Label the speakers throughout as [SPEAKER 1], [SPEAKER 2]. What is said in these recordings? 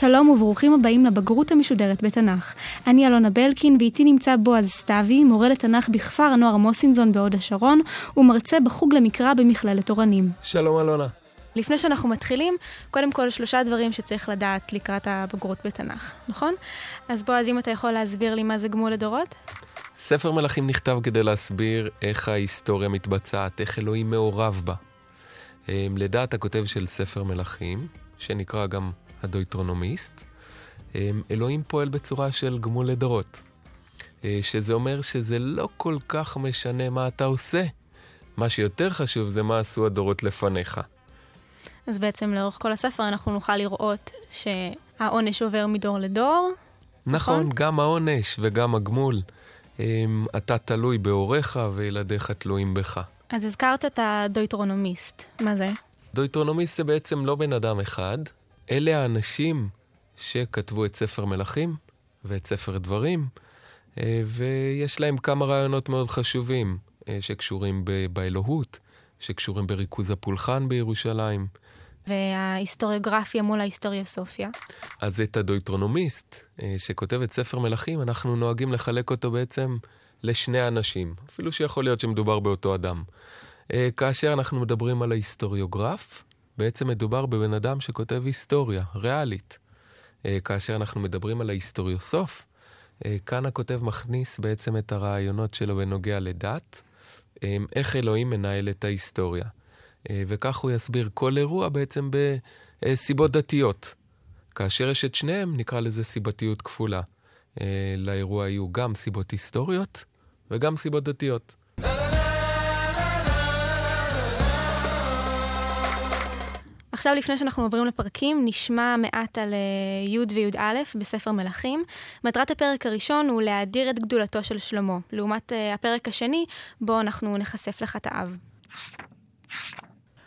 [SPEAKER 1] שלום וברוכים הבאים לבגרות המשודרת בתנ"ך. אני אלונה בלקין ואיתי נמצא בועז סתיוי, מורה לתנ"ך בכפר הנוער מוסינזון בהוד השרון, ומרצה בחוג למקרא במכללת אורנים.
[SPEAKER 2] שלום אלונה.
[SPEAKER 1] לפני שאנחנו מתחילים, קודם כל שלושה דברים שצריך לדעת לקראת הבגרות בתנ"ך, נכון? אז בועז, אם אתה יכול להסביר לי מה זה גמול לדורות?
[SPEAKER 2] ספר מלכים נכתב כדי להסביר איך ההיסטוריה מתבצעת, איך אלוהים מעורב בה. אמ, לדעת הכותב של ספר מלכים, שנקרא גם הדויטרונומיסט, אמ, אלוהים פועל בצורה של גמול לדורות. אה, שזה אומר שזה לא כל כך משנה מה אתה עושה. מה שיותר חשוב זה מה עשו הדורות לפניך.
[SPEAKER 1] אז בעצם לאורך כל הספר אנחנו נוכל לראות שהעונש עובר מדור לדור.
[SPEAKER 2] נכון,
[SPEAKER 1] נכון?
[SPEAKER 2] גם העונש וגם הגמול. אמ, אתה תלוי בהוריך וילדיך תלויים בך.
[SPEAKER 1] אז הזכרת את הדויטרונומיסט. מה זה?
[SPEAKER 2] דויטרונומיסט זה בעצם לא בן אדם אחד, אלה האנשים שכתבו את ספר מלכים ואת ספר דברים, אה, ויש להם כמה רעיונות מאוד חשובים אה, שקשורים ב- באלוהות, שקשורים בריכוז הפולחן בירושלים.
[SPEAKER 1] וההיסטוריוגרפיה מול ההיסטוריוסופיה.
[SPEAKER 2] אז את הדויטרונומיסט, אה, שכותב את ספר מלכים, אנחנו נוהגים לחלק אותו בעצם לשני אנשים, אפילו שיכול להיות שמדובר באותו אדם. כאשר אנחנו מדברים על ההיסטוריוגרף, בעצם מדובר בבן אדם שכותב היסטוריה, ריאלית. אה, כאשר אנחנו מדברים על ההיסטוריוסוף, כאן הכותב מכניס בעצם את הרעיונות שלו בנוגע לדת, איך אלוהים מנהל את ההיסטוריה. אה, וכך הוא יסביר כל אירוע בעצם בסיבות דתיות. כאשר יש את שניהם, נקרא לזה סיבתיות כפולה. אה, לאירוע יהיו גם סיבות היסטוריות וגם סיבות דתיות.
[SPEAKER 1] עכשיו, לפני שאנחנו עוברים לפרקים, נשמע מעט על uh, י' וי"א בספר מלכים. מטרת הפרק הראשון הוא להאדיר את גדולתו של שלמה, לעומת uh, הפרק השני, בו אנחנו נחשף לחטאיו.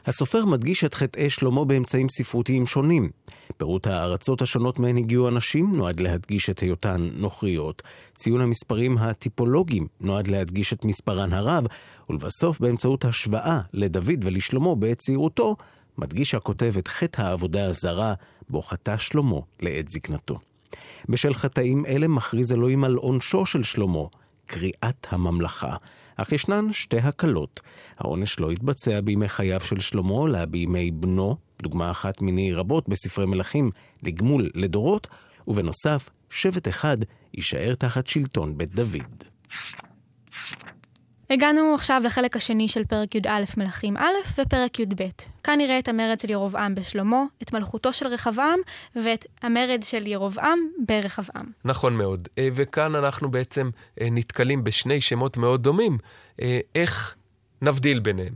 [SPEAKER 3] הסופר מדגיש את חטאי שלמה באמצעים ספרותיים שונים. פירוט הארצות השונות מהן הגיעו אנשים נועד להדגיש את היותן נוכריות. ציון המספרים הטיפולוגיים נועד להדגיש את מספרן הרב, ולבסוף באמצעות השוואה לדוד ולשלמה בעת צעירותו, מדגיש הכותב את חטא העבודה הזרה, בו חטא שלמה לעת זקנתו. בשל חטאים אלה מכריז אלוהים על עונשו של שלמה, קריאת הממלכה. אך ישנן שתי הקלות. העונש לא התבצע בימי חייו של שלמה, אלא בימי בנו, דוגמה אחת מיני רבות בספרי מלכים, לגמול לדורות, ובנוסף, שבט אחד יישאר תחת שלטון בית דוד.
[SPEAKER 1] הגענו עכשיו לחלק השני של פרק י"א מלכים א' ופרק י"ב. כאן נראה את המרד של ירבעם בשלמה, את מלכותו של רחבעם ואת המרד של ירבעם ברחבעם.
[SPEAKER 2] נכון מאוד. אה, וכאן אנחנו בעצם אה, נתקלים בשני שמות מאוד דומים. אה, איך נבדיל ביניהם?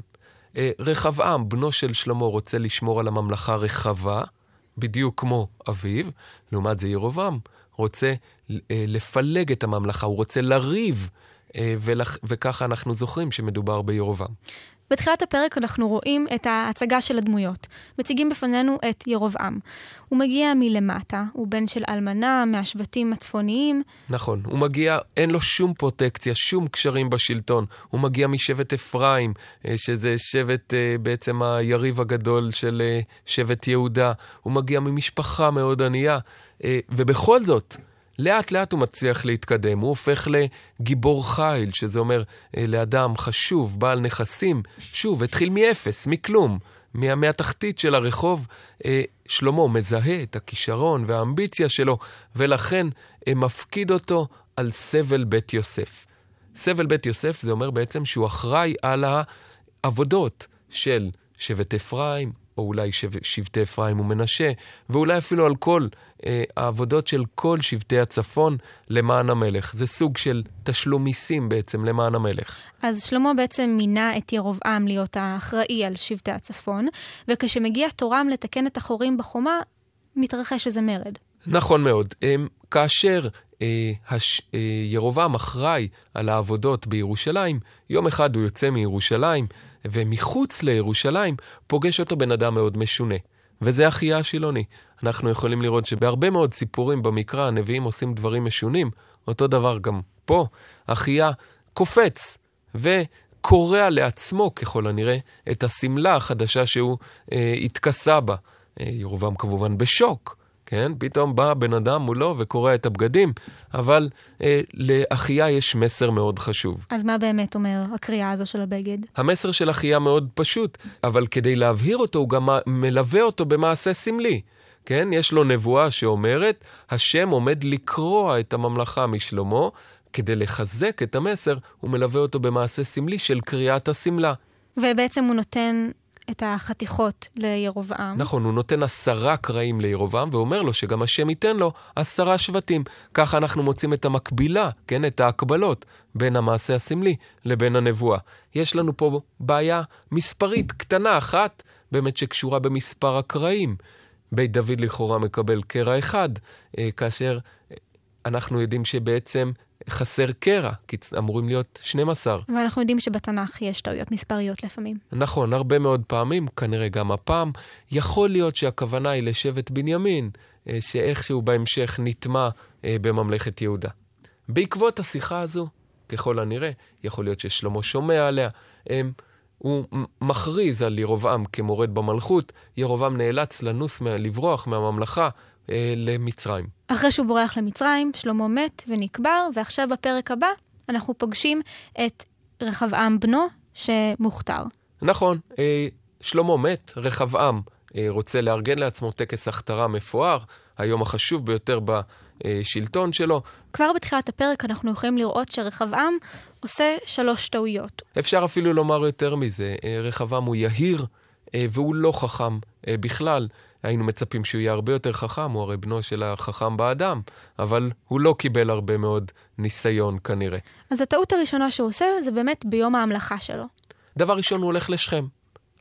[SPEAKER 2] רחבעם, בנו של שלמה, רוצה לשמור על הממלכה רחבה, בדיוק כמו אביו. לעומת זה ירבעם רוצה לפלג את הממלכה, הוא רוצה לריב. אה, ולכ... וככה אנחנו זוכרים שמדובר בירובעם.
[SPEAKER 1] בתחילת הפרק אנחנו רואים את ההצגה של הדמויות. מציגים בפנינו את ירובעם. הוא מגיע מלמטה, הוא בן של אלמנה מהשבטים הצפוניים.
[SPEAKER 2] נכון, הוא מגיע, אין לו שום פרוטקציה, שום קשרים בשלטון. הוא מגיע משבט אפרים, אה, שזה שבט אה, בעצם היריב הגדול של שבט יהודה. הוא מגיע ממשפחה מאוד ענייה, ובכל זאת, לאט לאט הוא מצליח להתקדם, הוא הופך לגיבור חיל, שזה אומר אה, לאדם חשוב, בעל נכסים. שוב, התחיל מאפס, מכלום, מה, מהתחתית של הרחוב. אה, שלמה מזהה את הכישרון והאמביציה שלו, ולכן אה, מפקיד אותו על סבל בית יוסף. סבל בית יוסף זה אומר בעצם שהוא אחראי על העבודות של שבט אפרים, או אולי שבטי אפרים ומנשה, ואולי אפילו על כל אה, העבודות של כל שבטי הצפון למען המלך. זה סוג של תשלום מיסים בעצם למען המלך.
[SPEAKER 1] אז שלמה בעצם מינה את ירבעם להיות האחראי על שבטי הצפון, וכשמגיע תורם לתקן את החורים בחומה, מתרחש איזה מרד.
[SPEAKER 2] נכון מאוד. כאשר אה, הש, אה, ירובעם אחראי על העבודות בירושלים, יום אחד הוא יוצא מירושלים, ומחוץ לירושלים פוגש אותו בן אדם מאוד משונה. וזה אחיה השילוני. אנחנו יכולים לראות שבהרבה מאוד סיפורים במקרא הנביאים עושים דברים משונים, אותו דבר גם פה. אחיה קופץ וקורע לעצמו, ככל הנראה, את השמלה החדשה שהוא אה, התכסה בה. אה, ירובעם כמובן בשוק. כן? פתאום בא בן אדם מולו וקורע את הבגדים, אבל אה, לאחיה יש מסר מאוד חשוב.
[SPEAKER 1] אז מה באמת אומר הקריאה הזו של הבגד?
[SPEAKER 2] המסר של אחיה מאוד פשוט, אבל כדי להבהיר אותו, הוא גם מלווה אותו במעשה סמלי. כן? יש לו נבואה שאומרת, השם עומד לקרוע את הממלכה משלמה, כדי לחזק את המסר, הוא מלווה אותו במעשה סמלי של קריאת השמלה.
[SPEAKER 1] ובעצם הוא נותן את החתיכות לירובעם.
[SPEAKER 2] נכון, הוא נותן עשרה קרעים לירובעם, ואומר לו שגם השם ייתן לו עשרה שבטים. ככה אנחנו מוצאים את המקבילה, כן, את ההקבלות, בין המעשה הסמלי לבין הנבואה. יש לנו פה בעיה מספרית קטנה אחת, באמת שקשורה במספר הקרעים. בית דוד לכאורה מקבל קרע אחד, אה, כאשר אנחנו יודעים שבעצם חסר קרע, כי אמורים להיות 12.
[SPEAKER 1] ואנחנו יודעים שבתנ"ך יש טעויות מספריות לפעמים.
[SPEAKER 2] נכון, הרבה מאוד פעמים, כנראה גם הפעם. יכול להיות שהכוונה היא לשבט בנימין, אה, שאיכשהו בהמשך נטמע אה, בממלכת יהודה. בעקבות השיחה הזו, ככל הנראה, יכול להיות ששלמה שומע עליה, הוא מכריז על ירובעם כמורד במלכות, ירובעם נאלץ לנוס, לברוח מהממלכה אה, למצרים.
[SPEAKER 1] אחרי שהוא בורח למצרים, שלמה מת ונקבר, ועכשיו בפרק הבא אנחנו פוגשים את רחבעם בנו שמוכתר.
[SPEAKER 2] נכון, אה, שלמה מת, רחבעם אה, רוצה לארגן לעצמו טקס הכתרה מפואר, היום החשוב ביותר בשלטון שלו.
[SPEAKER 1] כבר בתחילת הפרק אנחנו יכולים לראות שרחבעם עושה שלוש טעויות.
[SPEAKER 2] אפשר אפילו לומר יותר מזה, אה, רחבעם הוא יהיר אה, והוא לא חכם אה, בכלל. היינו מצפים שהוא יהיה הרבה יותר חכם, הוא הרי בנו של החכם באדם, אבל הוא לא קיבל הרבה מאוד ניסיון כנראה.
[SPEAKER 1] אז הטעות הראשונה שהוא עושה זה באמת ביום ההמלכה שלו.
[SPEAKER 2] דבר ראשון, הוא הולך לשכם.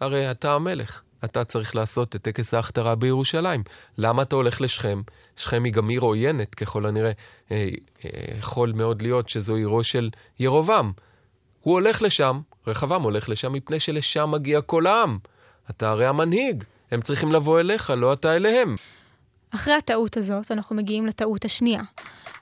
[SPEAKER 2] הרי אתה המלך. אתה צריך לעשות את טקס ההכתרה בירושלים. למה אתה הולך לשכם? שכם היא גם עיר עוינת, ככל הנראה. אה, אה, יכול מאוד להיות שזו עירו של ירובעם. הוא הולך לשם, רחבעם הולך לשם מפני שלשם מגיע כל העם. אתה הרי המנהיג, הם צריכים לבוא אליך, לא אתה אליהם.
[SPEAKER 1] אחרי הטעות הזאת, אנחנו מגיעים לטעות השנייה.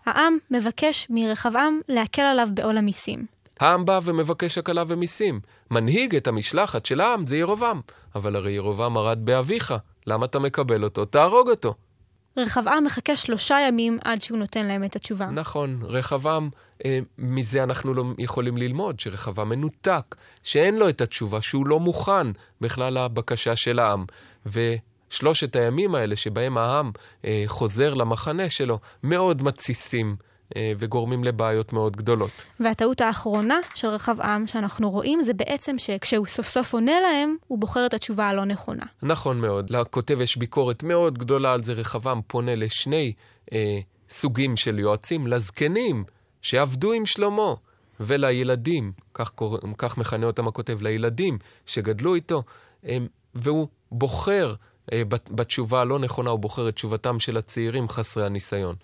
[SPEAKER 1] העם מבקש מרחבעם להקל עליו בעול המיסים.
[SPEAKER 2] העם בא ומבקש הקלה ומיסים. מנהיג את המשלחת של העם זה ירובעם. אבל הרי ירובעם מרד באביך, למה אתה מקבל אותו? תהרוג אותו.
[SPEAKER 1] רחבעם מחכה שלושה ימים עד שהוא נותן להם את התשובה.
[SPEAKER 2] נכון, רחבעם, אה, מזה אנחנו לא יכולים ללמוד, שרחבעם מנותק, שאין לו את התשובה, שהוא לא מוכן בכלל לבקשה של העם. ושלושת הימים האלה שבהם העם אה, חוזר למחנה שלו, מאוד מתסיסים. אה, וגורמים לבעיות מאוד גדולות.
[SPEAKER 1] והטעות האחרונה של רחבעם שאנחנו רואים זה בעצם שכשהוא סוף סוף עונה להם, הוא בוחר את התשובה הלא נכונה.
[SPEAKER 2] נכון מאוד. לכותב יש ביקורת מאוד גדולה על זה. רחבעם פונה לשני אה, סוגים של יועצים, לזקנים שעבדו עם שלמה. ולילדים, כך, קור... כך מכנה אותם הכותב, לילדים שגדלו איתו, אה, והוא בוחר אה, בתשובה הלא נכונה, הוא בוחר את תשובתם של הצעירים חסרי הניסיון.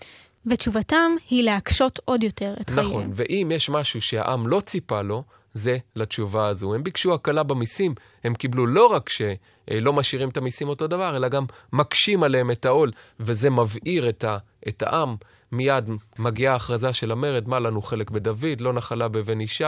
[SPEAKER 1] ותשובתם היא להקשות עוד יותר את
[SPEAKER 2] נכון,
[SPEAKER 1] חייהם.
[SPEAKER 2] נכון, ואם יש משהו שהעם לא ציפה לו, זה לתשובה הזו. הם ביקשו הקלה במיסים, הם קיבלו לא רק שלא משאירים את המיסים אותו דבר, אלא גם מקשים עליהם את העול, וזה מבעיר את, ה, את העם. מיד מגיעה ההכרזה של המרד, מה לנו חלק בדוד, לא נחלה בבן ישי,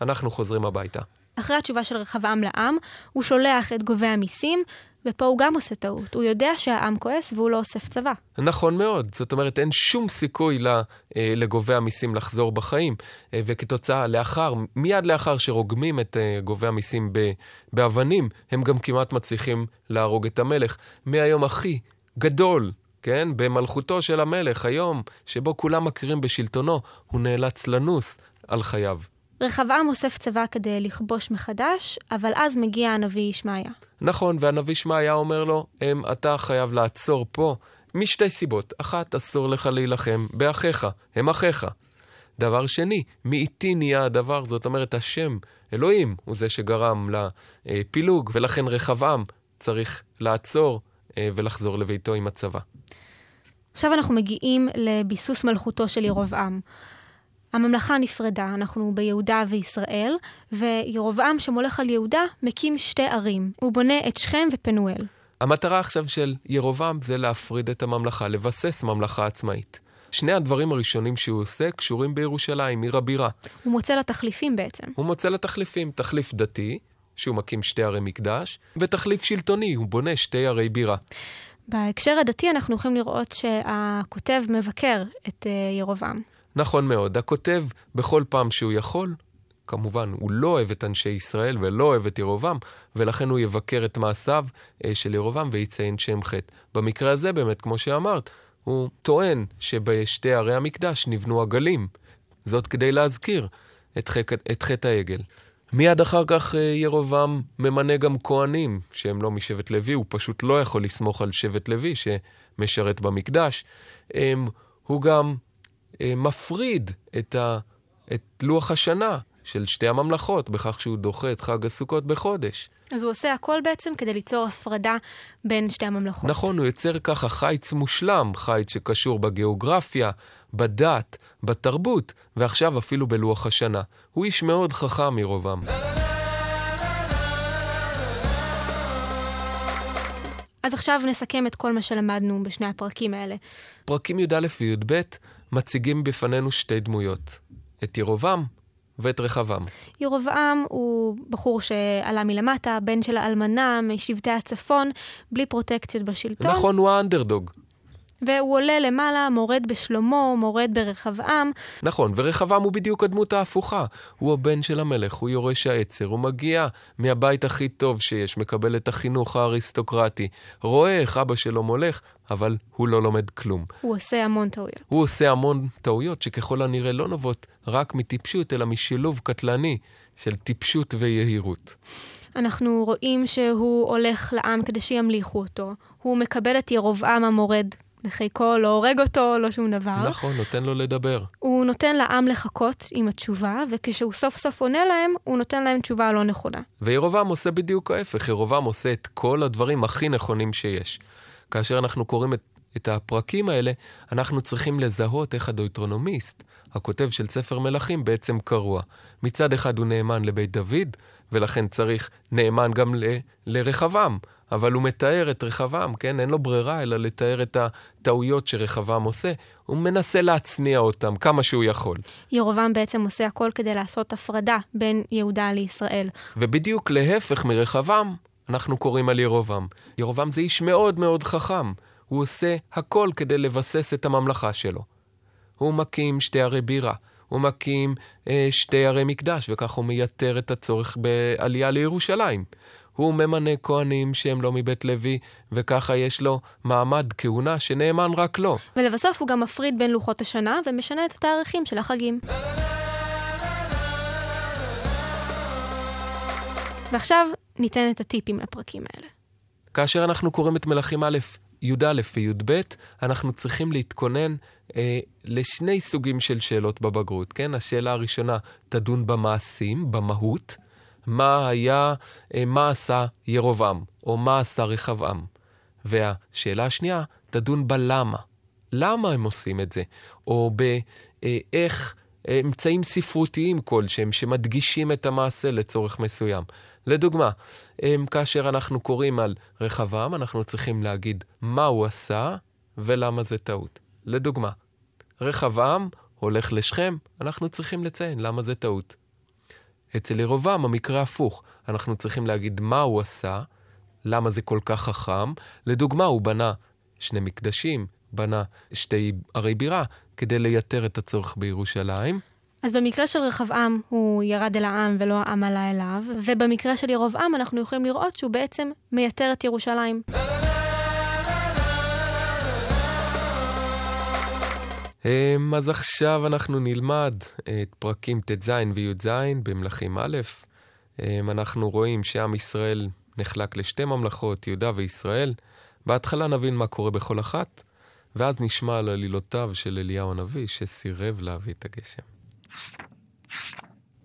[SPEAKER 2] אנחנו חוזרים הביתה.
[SPEAKER 1] אחרי התשובה של רחבעם לעם, הוא שולח את גובי המיסים ופה הוא גם עושה טעות. הוא יודע שהעם כועס והוא לא אוסף צבא.
[SPEAKER 2] נכון מאוד. זאת אומרת, אין שום סיכוי אה, לגובי המיסים לחזור בחיים. אה, וכתוצאה, לאחר, מיד לאחר שרוגמים את אה, גובי המיסים באבנים, הם גם כמעט מצליחים להרוג את המלך. מהיום הכי גדול כן? במלכותו של המלך, היום שבו כולם מכירים בשלטונו, הוא נאלץ לנוס על חייו.
[SPEAKER 1] רחבעם אוסף צבא כדי לכבוש מחדש, אבל אז מגיע הנביא ישמעיה.
[SPEAKER 2] נכון, והנביא ישמעיה אומר לו, אתה חייב לעצור פה משתי סיבות. אחת, אסור לך להילחם באחיך, הם אחיך. דבר שני, מאיתי נהיה הדבר, זאת אומרת, השם, אלוהים, הוא זה שגרם לפילוג, ולכן רחבעם צריך לעצור אה, ולחזור לביתו עם הצבא.
[SPEAKER 1] עכשיו אנחנו מגיעים לביסוס מלכותו של ירבעם. הממלכה נפרדה, אנחנו ביהודה וישראל, וירובעם שמולך על יהודה מקים שתי ערים. הוא בונה את שכם ופנואל.
[SPEAKER 2] המטרה עכשיו של ירובעם זה להפריד את הממלכה, לבסס ממלכה עצמאית. שני הדברים הראשונים שהוא עושה קשורים בירושלים, עיר הבירה.
[SPEAKER 1] הוא מוצא לה תחליפים בעצם.
[SPEAKER 2] הוא מוצא לה תחליפים, תחליף דתי, שהוא מקים שתי ערי מקדש, ותחליף שלטוני, הוא בונה שתי ערי בירה.
[SPEAKER 1] בהקשר הדתי אנחנו יכולים לראות שהכותב מבקר את אה, ירובעם.
[SPEAKER 2] נכון מאוד. הכותב, בכל פעם שהוא יכול, כמובן, הוא לא אוהב את אנשי ישראל ולא אוהב את ירובעם, ולכן הוא יבקר את מעשיו אה, של ירובעם ויציין שם חטא. במקרה הזה, באמת, כמו שאמרת, הוא טוען שבשתי ערי המקדש נבנו עגלים. זאת כדי להזכיר את, חק... את חטא העגל. מיד אחר כך אה, ירובעם ממנה גם כהנים, שהם לא משבט לוי, הוא פשוט לא יכול לסמוך על שבט לוי שמשרת במקדש. אמ, הוא גם מפריד את, ה... את לוח השנה של שתי הממלכות בכך שהוא דוחה את חג הסוכות בחודש.
[SPEAKER 1] אז הוא עושה הכל בעצם כדי ליצור הפרדה בין שתי הממלכות.
[SPEAKER 2] נכון, הוא יוצר ככה חיץ מושלם, חיץ שקשור בגיאוגרפיה, בדת, בתרבות, ועכשיו אפילו בלוח השנה. הוא איש מאוד חכם מרובם.
[SPEAKER 1] אז עכשיו נסכם את כל מה שלמדנו בשני הפרקים האלה.
[SPEAKER 2] פרקים י"א וי"ב מציגים בפנינו שתי דמויות. את ירובעם ואת רחבעם.
[SPEAKER 1] ירבעם הוא בחור שעלה מלמטה, בן של האלמנה משבטי הצפון, בלי פרוטקציות בשלטון.
[SPEAKER 2] נכון, הוא האנדרדוג.
[SPEAKER 1] והוא עולה למעלה, מורד בשלמה, מורד ברחבעם.
[SPEAKER 2] נכון, ורחבעם הוא בדיוק הדמות ההפוכה. הוא הבן של המלך, הוא יורש העצר, הוא מגיע מהבית הכי טוב שיש, מקבל את החינוך האריסטוקרטי, רואה איך אבא שלו מולך, אבל הוא לא לומד כלום.
[SPEAKER 1] הוא עושה המון טעויות.
[SPEAKER 2] הוא עושה המון טעויות שככל הנראה לא נובעות רק מטיפשות, אלא משילוב קטלני של טיפשות ויהירות.
[SPEAKER 1] אנחנו רואים שהוא הולך לעם כדי שימליכו אותו. הוא מקבל את ירבעם המורד לחיקו, לא הורג אותו, לא שום דבר.
[SPEAKER 2] נכון, נותן לו לדבר.
[SPEAKER 1] הוא נותן לעם לחכות עם התשובה, וכשהוא סוף סוף עונה להם, הוא נותן להם תשובה לא נכונה.
[SPEAKER 2] וירובעם עושה בדיוק ההפך, ירובעם עושה את כל הדברים הכי נכונים שיש. כאשר אנחנו קוראים את, את הפרקים האלה, אנחנו צריכים לזהות איך הדויטרונומיסט, הכותב של ספר מלכים, בעצם קרוע. מצד אחד הוא נאמן לבית דוד, ולכן צריך נאמן גם ל, לרחבעם. אבל הוא מתאר את רחבעם, כן? אין לו ברירה אלא לתאר את הטעויות שרחבעם עושה. הוא מנסה להצניע אותם כמה שהוא יכול.
[SPEAKER 1] ירובעם בעצם עושה הכל כדי לעשות הפרדה בין יהודה לישראל.
[SPEAKER 2] ובדיוק להפך מרחבעם, אנחנו קוראים על ירובעם. ירובעם זה איש מאוד מאוד חכם. הוא עושה הכל כדי לבסס את הממלכה שלו. הוא מקים שתי ערי בירה. הוא מקים אה, שתי ערי מקדש, וכך הוא מייתר את הצורך בעלייה לירושלים. הוא ממנה כהנים שהם לא מבית לוי, וככה יש לו מעמד כהונה שנאמן רק לו.
[SPEAKER 1] ולבסוף הוא גם מפריד בין לוחות השנה ומשנה את התאריכים של החגים. ועכשיו ניתן את הטיפים לפרקים האלה.
[SPEAKER 2] כאשר אנחנו קוראים את מלכים א', י"א וי"ב, אנחנו צריכים להתכונן אה, לשני סוגים של שאלות בבגרות, כן? השאלה הראשונה תדון במעשים, במהות. מה היה, אה, מה עשה ירובעם, או מה עשה רחבעם. והשאלה השנייה, תדון בלמה. למה הם עושים את זה? או באיך אה, אמצעים ספרותיים כלשהם שמדגישים את המעשה לצורך מסוים. לדוגמה, אה, כאשר אנחנו קוראים על רחבעם, אנחנו צריכים להגיד מה הוא עשה ולמה זה טעות. לדוגמה, רחבעם הולך לשכם, אנחנו צריכים לציין למה זה טעות. אצל ירובעם המקרה הפוך. אנחנו צריכים להגיד מה הוא עשה, למה זה כל כך חכם. לדוגמה, הוא בנה שני מקדשים, בנה שתי ערי בירה, כדי לייתר את הצורך בירושלים.
[SPEAKER 1] אז במקרה של רחבעם הוא ירד אל העם ולא העם עלה אליו, ובמקרה של ירובעם אנחנו יכולים לראות שהוא בעצם מייתר את ירושלים.
[SPEAKER 2] אז עכשיו אנחנו נלמד את פרקים ט"ז וי"ז במלכים א'. אמ, אנחנו רואים שעם ישראל נחלק לשתי ממלכות, יהודה וישראל. בהתחלה נבין מה קורה בכל אחת, ואז נשמע על עלילותיו של אליהו הנביא, שסירב להביא את הגשם.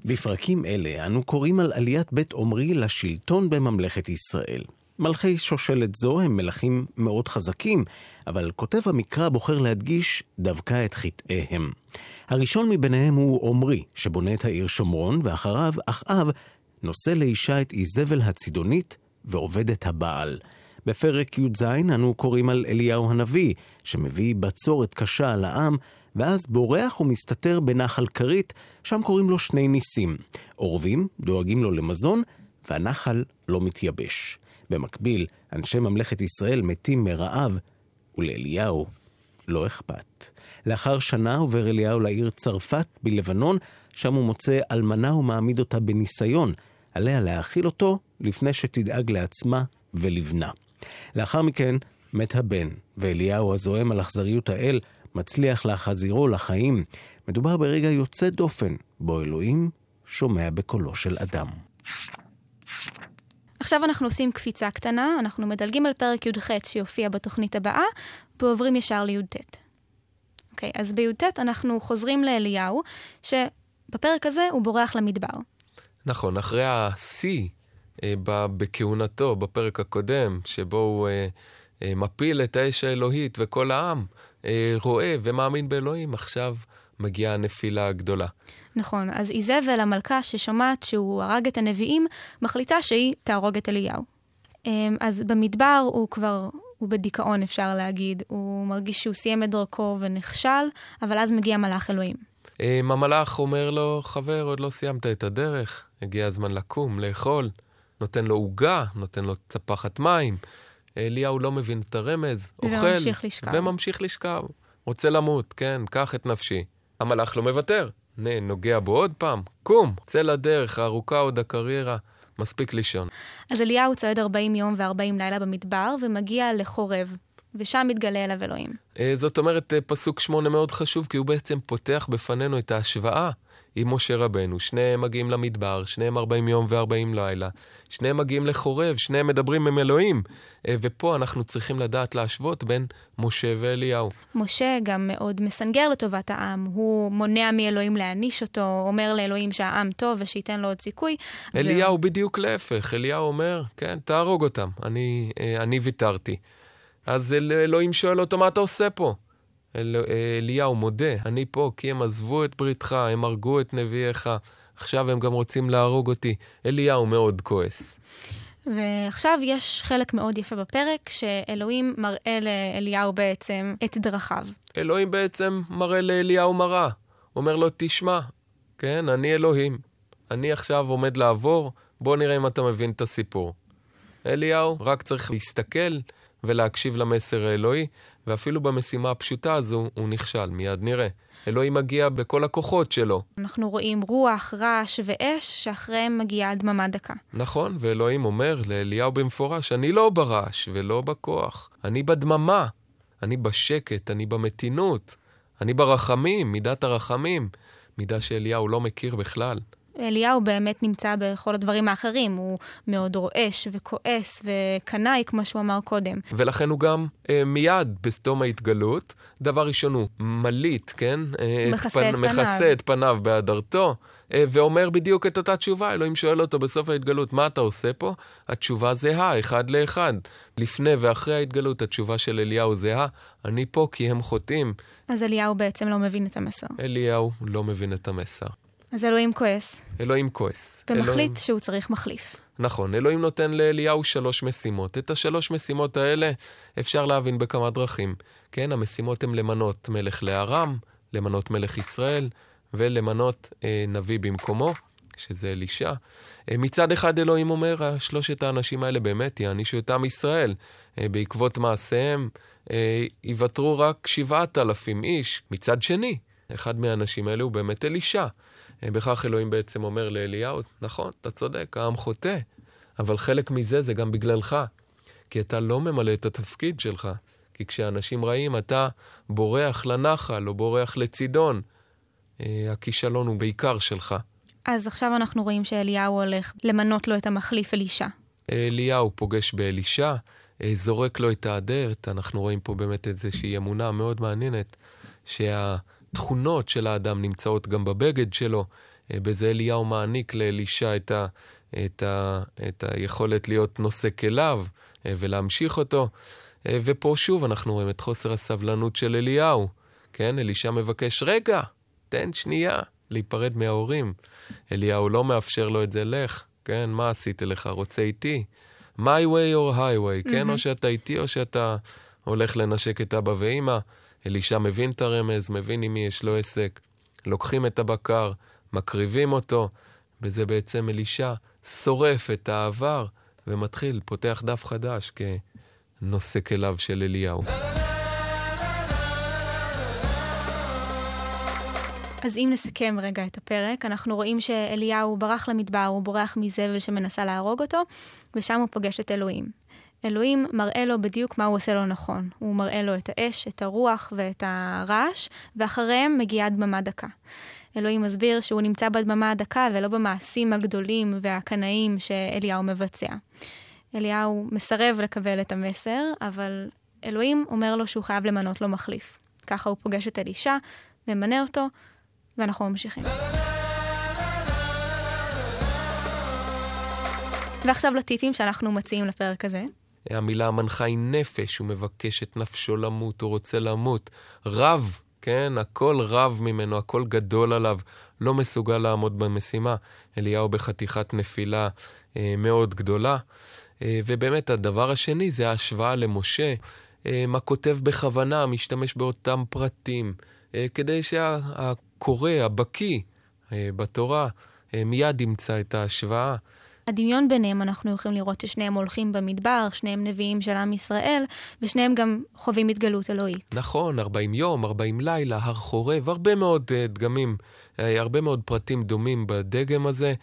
[SPEAKER 3] בפרקים אלה אנו קוראים על עליית בית עומרי לשלטון בממלכת ישראל. מלכי שושלת זו הם מלכים מאוד חזקים, אבל כותב המקרא בוחר להדגיש דווקא את חטאיהם. הראשון מביניהם הוא עמרי, שבונה את העיר שומרון, ואחריו אחאב נושא לאישה את איזבל הצידונית ועובד את הבעל. בפרק י"ז אנו קוראים על אליהו הנביא, שמביא בצורת קשה על העם, ואז בורח ומסתתר בנחל כרית, שם קוראים לו שני ניסים. עורבים דואגים לו למזון, והנחל לא מתייבש. במקביל, אנשי ממלכת ישראל מתים מרעב, ולאליהו לא אכפת. לאחר שנה עובר אליהו לעיר צרפת בלבנון, שם הוא מוצא אלמנה ומעמיד אותה בניסיון. עליה להאכיל אותו לפני שתדאג לעצמה ולבנה. לאחר מכן מת הבן, ואליהו הזועם על אכזריות האל מצליח להחזירו לחיים. מדובר ברגע יוצא דופן, בו אלוהים שומע בקולו של אדם.
[SPEAKER 1] עכשיו אנחנו עושים קפיצה קטנה, אנחנו מדלגים על פרק י"ח שיופיע בתוכנית הבאה, ועוברים ישר לי"ט. אוקיי, אז בי"ט אנחנו חוזרים לאליהו, שבפרק הזה הוא בורח למדבר.
[SPEAKER 2] נכון, אחרי השיא אה, בכהונתו בפרק הקודם, שבו הוא אה, אה, מפיל את האש האלוהית וכל העם אה, רואה ומאמין באלוהים, עכשיו מגיעה הנפילה הגדולה.
[SPEAKER 1] נכון, אז איזבל המלכה ששומעת שהוא הרג את הנביאים, מחליטה שהיא תהרוג את אליהו. אמ, אז במדבר הוא כבר, הוא בדיכאון אפשר להגיד, הוא מרגיש שהוא סיים את דרכו ונכשל, אבל אז מגיע מלאך אלוהים.
[SPEAKER 2] אמ, המלאך אומר לו, חבר, עוד לא סיימת את הדרך, הגיע הזמן לקום, לאכול. נותן לו עוגה, נותן לו צפחת מים. אליהו לא מבין את הרמז,
[SPEAKER 1] אוכל. וממשיך לשכב.
[SPEAKER 2] וממשיך לשכב. רוצה למות, כן, קח את נפשי. המלאך לא מוותר. נוגע בו עוד פעם, קום, צא לדרך, הארוכה עוד הקריירה, מספיק לישון.
[SPEAKER 1] אז אליהו צועד 40 יום ו-40 לילה במדבר, ומגיע לחורב, ושם מתגלה אליו אלוהים.
[SPEAKER 2] אה, זאת אומרת, אה, פסוק שמונה מאוד חשוב, כי הוא בעצם פותח בפנינו את ההשוואה עם משה רבנו. שניהם מגיעים למדבר, שניהם 40 יום ו-40 לילה. שניהם מגיעים לחורב, שניהם מדברים עם אלוהים. אה, ופה אנחנו צריכים לדעת להשוות בין משה ואליהו.
[SPEAKER 1] משה גם מאוד מסנגר לטובת העם. הוא מונע מאלוהים להעניש אותו, אומר לאלוהים שהעם טוב ושייתן לו עוד סיכוי.
[SPEAKER 2] אליהו זה... בדיוק להפך. אליהו אומר, כן, תהרוג אותם, אני, אני ויתרתי. אז אל, אלוהים שואל אותו, מה אתה עושה פה? אל, אליהו מודה, אני פה כי הם עזבו את בריתך, הם הרגו את נביאיך, עכשיו הם גם רוצים להרוג אותי. אליהו מאוד כועס.
[SPEAKER 1] ועכשיו יש חלק מאוד יפה בפרק, שאלוהים מראה לאליהו בעצם את דרכיו.
[SPEAKER 2] אלוהים בעצם מראה לאליהו מראה. אומר לו, תשמע, כן, אני אלוהים. אני עכשיו עומד לעבור, בוא נראה אם אתה מבין את הסיפור. אליהו רק צריך להסתכל ולהקשיב למסר האלוהי, ואפילו במשימה הפשוטה הזו הוא נכשל, מיד נראה. אלוהים מגיע בכל הכוחות שלו.
[SPEAKER 1] אנחנו רואים רוח, רעש ואש, שאחריהם מגיעה דממה דקה.
[SPEAKER 2] נכון, ואלוהים אומר לאליהו במפורש, אני לא ברעש ולא בכוח, אני בדממה, אני בשקט, אני במתינות, אני ברחמים, מידת הרחמים, מידה שאליהו לא מכיר בכלל.
[SPEAKER 1] אליהו באמת נמצא בכל הדברים האחרים, הוא מאוד רועש וכועס וקנאי, כמו שהוא אמר קודם.
[SPEAKER 2] ולכן הוא גם אה, מיד בסתום ההתגלות, דבר ראשון הוא מליט, כן?
[SPEAKER 1] אה, מכסה את, פנ... את
[SPEAKER 2] פניו. מכסה את פניו בהדרתו, אה, ואומר בדיוק את אותה תשובה. אלוהים שואל אותו בסוף ההתגלות, מה אתה עושה פה? התשובה זהה, אחד לאחד. לפני ואחרי ההתגלות התשובה של אליהו זהה, אני פה כי הם חוטאים.
[SPEAKER 1] אז אליהו בעצם לא מבין את המסר.
[SPEAKER 2] אליהו לא מבין את המסר.
[SPEAKER 1] אז אלוהים כועס.
[SPEAKER 2] אלוהים כועס.
[SPEAKER 1] ומחליט אלוהים... שהוא צריך מחליף.
[SPEAKER 2] נכון, אלוהים נותן לאליהו שלוש משימות. את השלוש משימות האלה אפשר להבין בכמה דרכים. כן, המשימות הן למנות מלך לארם, למנות מלך ישראל, ולמנות אה, נביא במקומו, שזה אלישע. אה, מצד אחד אלוהים אומר, שלושת האנשים האלה באמת יענישו את עם ישראל. אה, בעקבות מעשיהם אה, יוותרו רק שבעת אלפים איש. מצד שני, אחד מהאנשים האלה הוא באמת אלישע. אה, בכך אלוהים בעצם אומר לאליהו, נכון, אתה צודק, העם חוטא, אבל חלק מזה זה גם בגללך, כי אתה לא ממלא את התפקיד שלך. כי כשאנשים רעים, אתה בורח לנחל או בורח לצידון. אה, הכישלון הוא בעיקר שלך.
[SPEAKER 1] אז עכשיו אנחנו רואים שאליהו הולך למנות לו את המחליף אלישע.
[SPEAKER 2] אליהו פוגש באלישע, אה, זורק לו את האדרת, אנחנו רואים פה באמת איזושהי אמונה מאוד מעניינת, שה... התכונות של האדם נמצאות גם בבגד שלו. אה, בזה אליהו מעניק לאלישע את, ה, את, ה, את היכולת להיות נושא כליו אה, ולהמשיך אותו. אה, ופה שוב אנחנו רואים את חוסר הסבלנות של אליהו. כן, אלישע מבקש, רגע, תן שנייה להיפרד מההורים. אליהו לא מאפשר לו את זה, לך, כן, מה עשיתי לך, רוצה איתי? my way or highway, כן, mm-hmm. או שאתה איתי או שאתה הולך לנשק את אבא ואימא. אלישע מבין את הרמז, מבין עם מי יש לו עסק. לוקחים את הבקר, מקריבים אותו, וזה בעצם אלישע שורף את העבר ומתחיל, פותח דף חדש כנושא כליו של אליהו.
[SPEAKER 1] אז אם נסכם רגע את הפרק, אנחנו רואים שאליהו ברח למדבר, הוא בורח מזבל שמנסה להרוג אותו, ושם הוא פוגש את אלוהים. אלוהים מראה לו בדיוק מה הוא עושה לו נכון. הוא מראה לו את האש, את הרוח ואת הרעש, ואחריהם מגיעה דממה דקה. אלוהים מסביר שהוא נמצא בדממה הדקה ולא במעשים הגדולים והקנאים שאליהו מבצע. אליהו מסרב לקבל את המסר, אבל אלוהים אומר לו שהוא חייב למנות לו מחליף. ככה הוא פוגש את אלישע, ממנה אותו, ואנחנו ממשיכים. ועכשיו לטיפים שאנחנו מציעים לפרק הזה.
[SPEAKER 2] המילה המנחה היא נפש, הוא מבקש את נפשו למות, הוא רוצה למות. רב, כן, הכל רב ממנו, הכל גדול עליו, לא מסוגל לעמוד במשימה. אליהו בחתיכת נפילה אה, מאוד גדולה. אה, ובאמת, הדבר השני זה ההשוואה למשה. אה, מה כותב בכוונה, משתמש באותם פרטים, אה, כדי שהקורא, הבקיא אה, בתורה, אה, מיד ימצא את ההשוואה.
[SPEAKER 1] הדמיון ביניהם, אנחנו יכולים לראות ששניהם הולכים במדבר, שניהם נביאים של עם ישראל, ושניהם גם חווים התגלות אלוהית.
[SPEAKER 2] נכון, 40 יום, 40 לילה, הר חורב, הרבה מאוד uh, דגמים, uh, הרבה מאוד פרטים דומים בדגם הזה.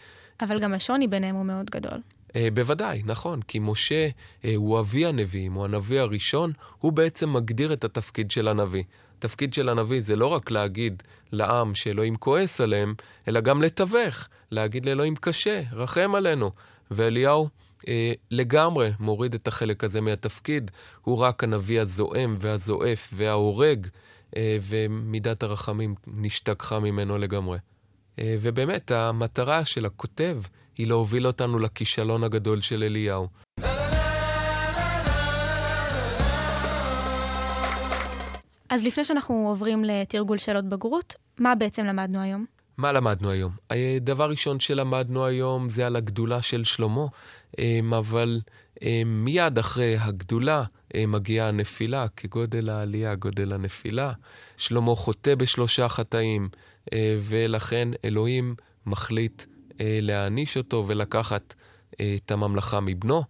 [SPEAKER 1] אבל גם השוני ביניהם הוא מאוד גדול.
[SPEAKER 2] Uh, בוודאי, נכון, כי משה uh, הוא אבי הנביאים, הוא הנביא הראשון, הוא בעצם מגדיר את התפקיד של הנביא. התפקיד של הנביא זה לא רק להגיד לעם שאלוהים כועס עליהם, אלא גם לתווך, להגיד לאלוהים קשה, רחם עלינו. ואליהו אה, לגמרי מוריד את החלק הזה מהתפקיד, הוא רק הנביא הזועם והזועף וההורג, אה, ומידת הרחמים נשתכחה ממנו לגמרי. אה, ובאמת, המטרה של הכותב היא להוביל אותנו לכישלון הגדול של אליהו.
[SPEAKER 1] אז לפני שאנחנו עוברים לתרגול שאלות בגרות, מה בעצם למדנו היום?
[SPEAKER 2] מה למדנו היום? דבר ראשון שלמדנו היום זה על הגדולה של שלמה, אמ, אבל אמ, מיד אחרי הגדולה אמ, מגיעה הנפילה, כגודל העלייה, גודל הנפילה. שלמה חוטא בשלושה חטאים, אה, ולכן אלוהים מחליט אה, להעניש אותו ולקחת אה, את הממלכה מבנו.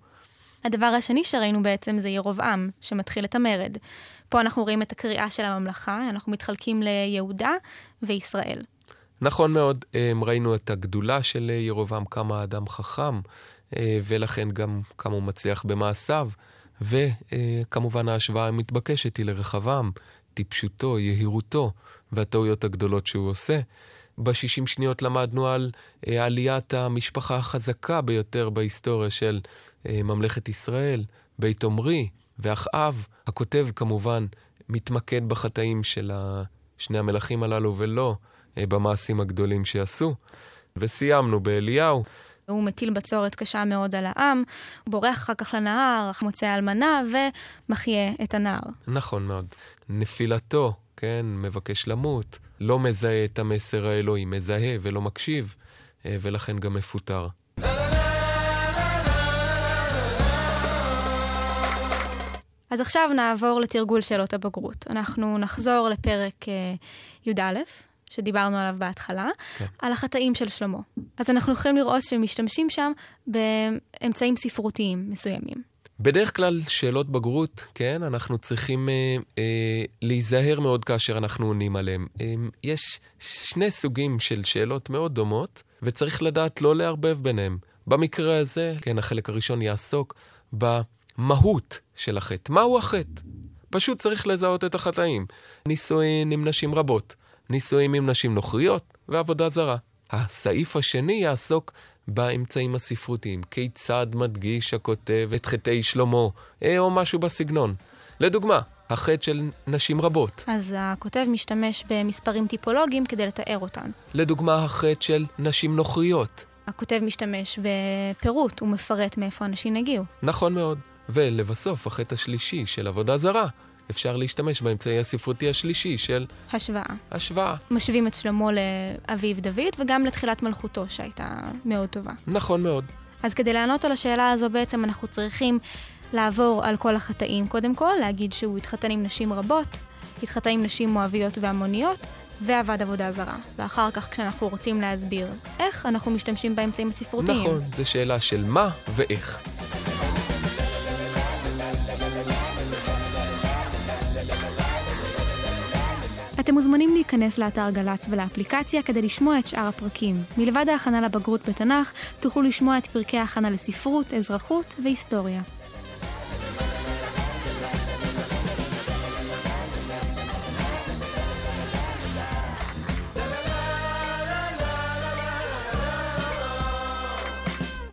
[SPEAKER 1] הדבר השני שראינו בעצם זה ירובעם, שמתחיל את המרד. פה אנחנו רואים את הקריאה של הממלכה, אנחנו מתחלקים ליהודה וישראל.
[SPEAKER 2] נכון מאוד, ראינו את הגדולה של ירובעם, כמה האדם חכם, אה, ולכן גם כמה הוא מצליח במעשיו, וכמובן ההשוואה המתבקשת היא לרחבעם, טיפשותו, יהירותו והטעויות הגדולות שהוא עושה. בשישים שניות למדנו על אה, עליית המשפחה החזקה ביותר בהיסטוריה של אה, ממלכת ישראל, בית עמרי ואחאב. הכותב כמובן מתמקד בחטאים של שני המלכים הללו ולא במעשים הגדולים שעשו. וסיימנו באליהו.
[SPEAKER 1] הוא מטיל בצורת קשה מאוד על העם, בורח אחר כך לנהר, מוצא אלמנה ומחיה את הנהר.
[SPEAKER 2] נכון מאוד. נפילתו, כן, מבקש למות, לא מזהה את המסר האלוהי, מזהה ולא מקשיב, אה, ולכן גם מפוטר.
[SPEAKER 1] אז עכשיו נעבור לתרגול שאלות הבגרות. אנחנו נחזור לפרק אה, י"א, שדיברנו עליו בהתחלה, כן. על החטאים של שלמה. אז אנחנו יכולים לראות שמשתמשים שם באמצעים ספרותיים מסוימים.
[SPEAKER 2] בדרך כלל שאלות בגרות, כן, אנחנו צריכים אה, אה, להיזהר מאוד כאשר אנחנו עונים עליהן. אה, יש שני סוגים של שאלות מאוד דומות, וצריך לדעת לא לערבב ביניהם. במקרה הזה, כן, החלק הראשון יעסוק במהות של החטא. מהו החטא? פשוט צריך לזהות את החטאים. נישואין עם נשים רבות. נישואים עם נשים נוכריות ועבודה זרה. הסעיף השני יעסוק באמצעים הספרותיים, כיצד מדגיש הכותב את חטאי שלמה, אה, או משהו בסגנון. לדוגמה, החטא של נשים רבות.
[SPEAKER 1] אז הכותב משתמש במספרים טיפולוגיים כדי לתאר אותן.
[SPEAKER 2] לדוגמה, החטא של נשים נוכריות.
[SPEAKER 1] הכותב משתמש בפירוט, הוא מפרט מאיפה אנשים הגיעו.
[SPEAKER 2] נכון מאוד. ולבסוף, החטא השלישי של עבודה זרה. אפשר להשתמש באמצעי הספרותי השלישי של...
[SPEAKER 1] השוואה.
[SPEAKER 2] השוואה.
[SPEAKER 1] משווים את שלמה לאביו דוד וגם לתחילת מלכותו שהייתה מאוד טובה.
[SPEAKER 2] נכון מאוד.
[SPEAKER 1] אז כדי לענות על השאלה הזו בעצם אנחנו צריכים לעבור על כל החטאים קודם כל, להגיד שהוא התחתן עם נשים רבות, התחתן עם נשים מואביות והמוניות, ועבד עבודה זרה. ואחר כך כשאנחנו רוצים להסביר איך, אנחנו משתמשים באמצעים הספרותיים.
[SPEAKER 2] נכון, זו שאלה של מה ואיך.
[SPEAKER 1] אתם מוזמנים להיכנס לאתר גל"צ ולאפליקציה כדי לשמוע את שאר הפרקים. מלבד ההכנה לבגרות בתנ"ך, תוכלו לשמוע את פרקי ההכנה לספרות, אזרחות והיסטוריה.